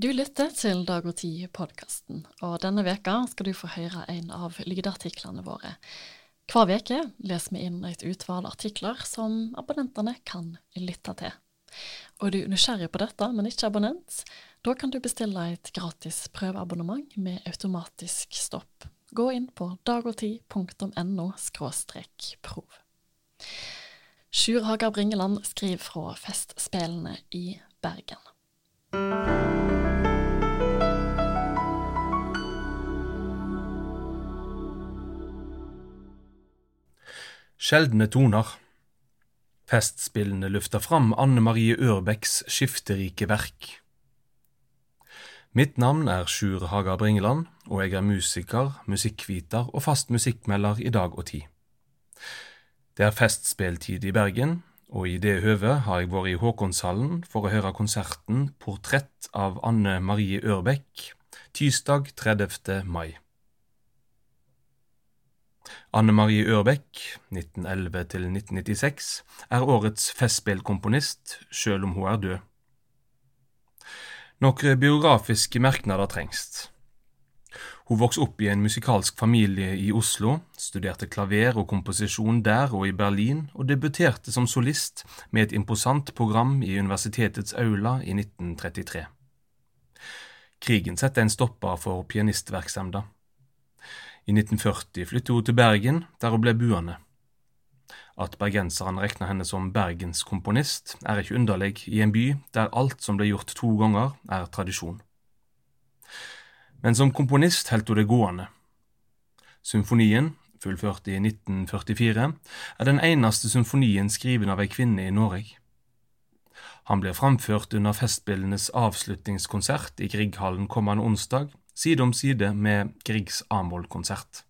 Du lytter til Dag og Tid-podkasten, og denne veka skal du få høre en av lydartiklene våre. Hver veke leser vi inn et utvalg artikler som abonnentene kan lytte til. Og er du nysgjerrig på dette, men ikke abonnent, da kan du bestille et gratis prøveabonnement med automatisk stopp. Gå inn på dagogtid.no prov. Sjur Hager Bringeland skriver fra Festspillene i Bergen. Sjeldne toner. Festspillene løfter fram Anne Marie Ørbecks skifterike verk. Mitt navn er Sjur Haga Bringeland, og jeg er musiker, musikkviter og fast musikkmelder i Dag og Tid. Det er festspilltid i Bergen, og i det høvet har jeg vært i Håkonshallen for å høre konserten Portrett av Anne Marie Ørbekk, tirsdag 30. mai. Anne Marie Ørbekk, 1911–1996, er årets festspillkomponist, sjøl om hun er død. Noen biografiske merknader trengs. Hun vokste opp i en musikalsk familie i Oslo, studerte klaver og komposisjon der og i Berlin, og debuterte som solist med et imposant program i universitetets aula i 1933. Krigen satte en stopper for pianistvirksomheten. I 1940 flyttet hun til Bergen, der hun ble buende. At bergenserne regna henne som bergenskomponist, er ikke underlig i en by der alt som ble gjort to ganger, er tradisjon. Men som komponist holdt hun det gående. Symfonien, fullført i 1944, er den eneste symfonien skriven av ei kvinne i Norge. Han blir framført under Festspillenes avslutningskonsert i Grieghallen kommende onsdag, side om side med Griegs A-moll-konsert.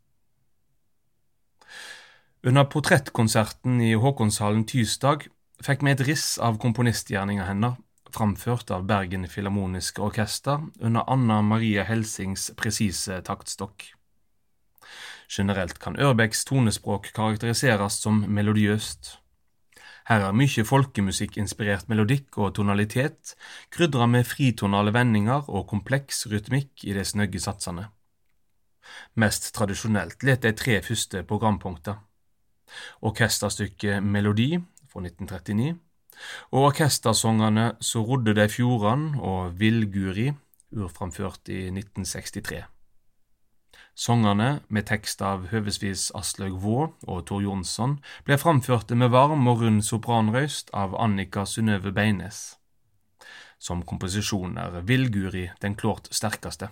Under portrettkonserten i Håkonshallen tirsdag fikk vi et riss av komponistgjerninga hennes, framført av Bergen Filharmoniske Orkester under Anna Maria Helsings presise taktstokk. Generelt kan Ørbecks tonespråk karakteriseres som melodiøst. Her er mye folkemusikkinspirert melodikk og tonalitet, krydra med fritonale vendinger og kompleks rytmikk i de snøgge satsene. Mest tradisjonelt let de tre første programpunkta. Orkesterstykket Melodi fra 1939, og orkestersongene Så rodde de fjordan og Villguri, urframført i 1963. Sangene, med tekst av høvesvis Aslaug Vaa og Tor Jonsson, ble framførte med varm og rund sopranrøyst av Annika Synnøve Beines. Som komposisjon er Villguri den klart sterkeste.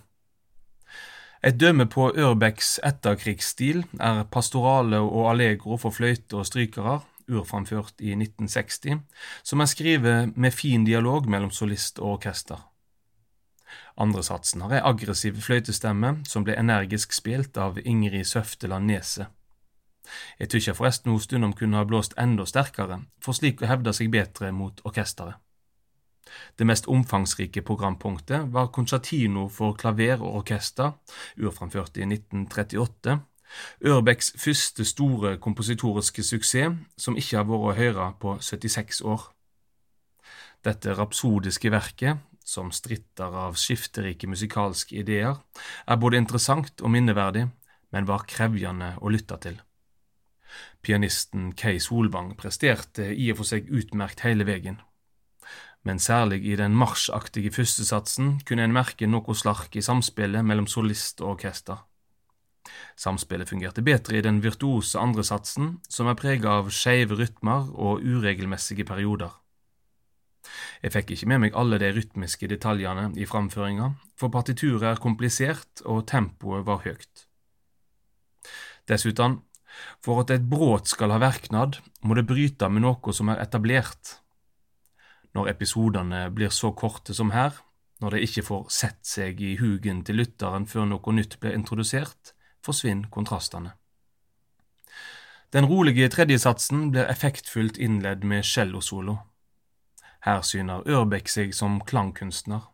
Et dømme på Ørbecks etterkrigsstil er pastorale og allegro for fløyte og strykere, urframført i 1960, som er skrevet med fin dialog mellom solist og orkester. Andresatsen har ei aggressiv fløytestemme som ble energisk spilt av Ingrid Søfteland Neset. Jeg tykker forresten hun stundom kunne ha blåst enda sterkere, for slik å hevde seg bedre mot orkesteret. Det mest omfangsrike programpunktet var Concertino for klaver og orkester, urframført i 1938, Ørbecks første store kompositoriske suksess, som ikke har vært å høre på 76 år. Dette rapsodiske verket, som stritter av skifterike musikalske ideer, er både interessant og minneverdig, men var krevjende å lytte til. Pianisten Kei Solvang presterte i og for seg utmerkt hele veien, men særlig i den marsjaktige førstesatsen kunne en merke noe slark i samspillet mellom solist og orkester. Samspillet fungerte bedre i den virtuose andresatsen, som er prega av skeive rytmer og uregelmessige perioder. Jeg fikk ikke med meg alle de rytmiske detaljene i framføringa, for partituret er komplisert og tempoet var høyt. Dessuten, for at et brudd skal ha verknad, må det bryte med noe som er etablert. Når episodene blir så korte som her, når de ikke får sett seg i hugen til lytteren før noe nytt blir introdusert, forsvinner kontrastene. Den rolige tredjesatsen blir effektfullt innledd med cellosolo. Her syner Ørbekk seg som klangkunstner.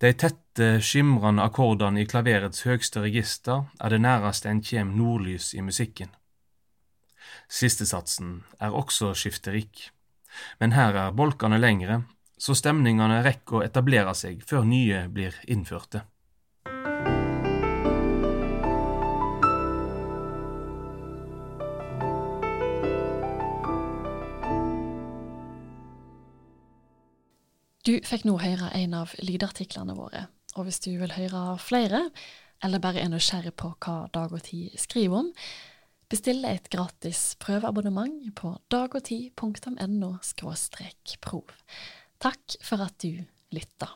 De tette, skimrende akkordene i klaverets høgste register er det næreste en kjem nordlys i musikken. Sistesatsen er også skifterik, men her er bolkene lengre, så stemningene rekker å etablere seg før nye blir innførte. Du fikk nå høre en av lydartiklene våre, og hvis du vil høre flere, eller bare er nysgjerrig på hva Dag og Tid skriver om, bestille et gratis prøveabonnement på dagogtid.no prov. Takk for at du lytta.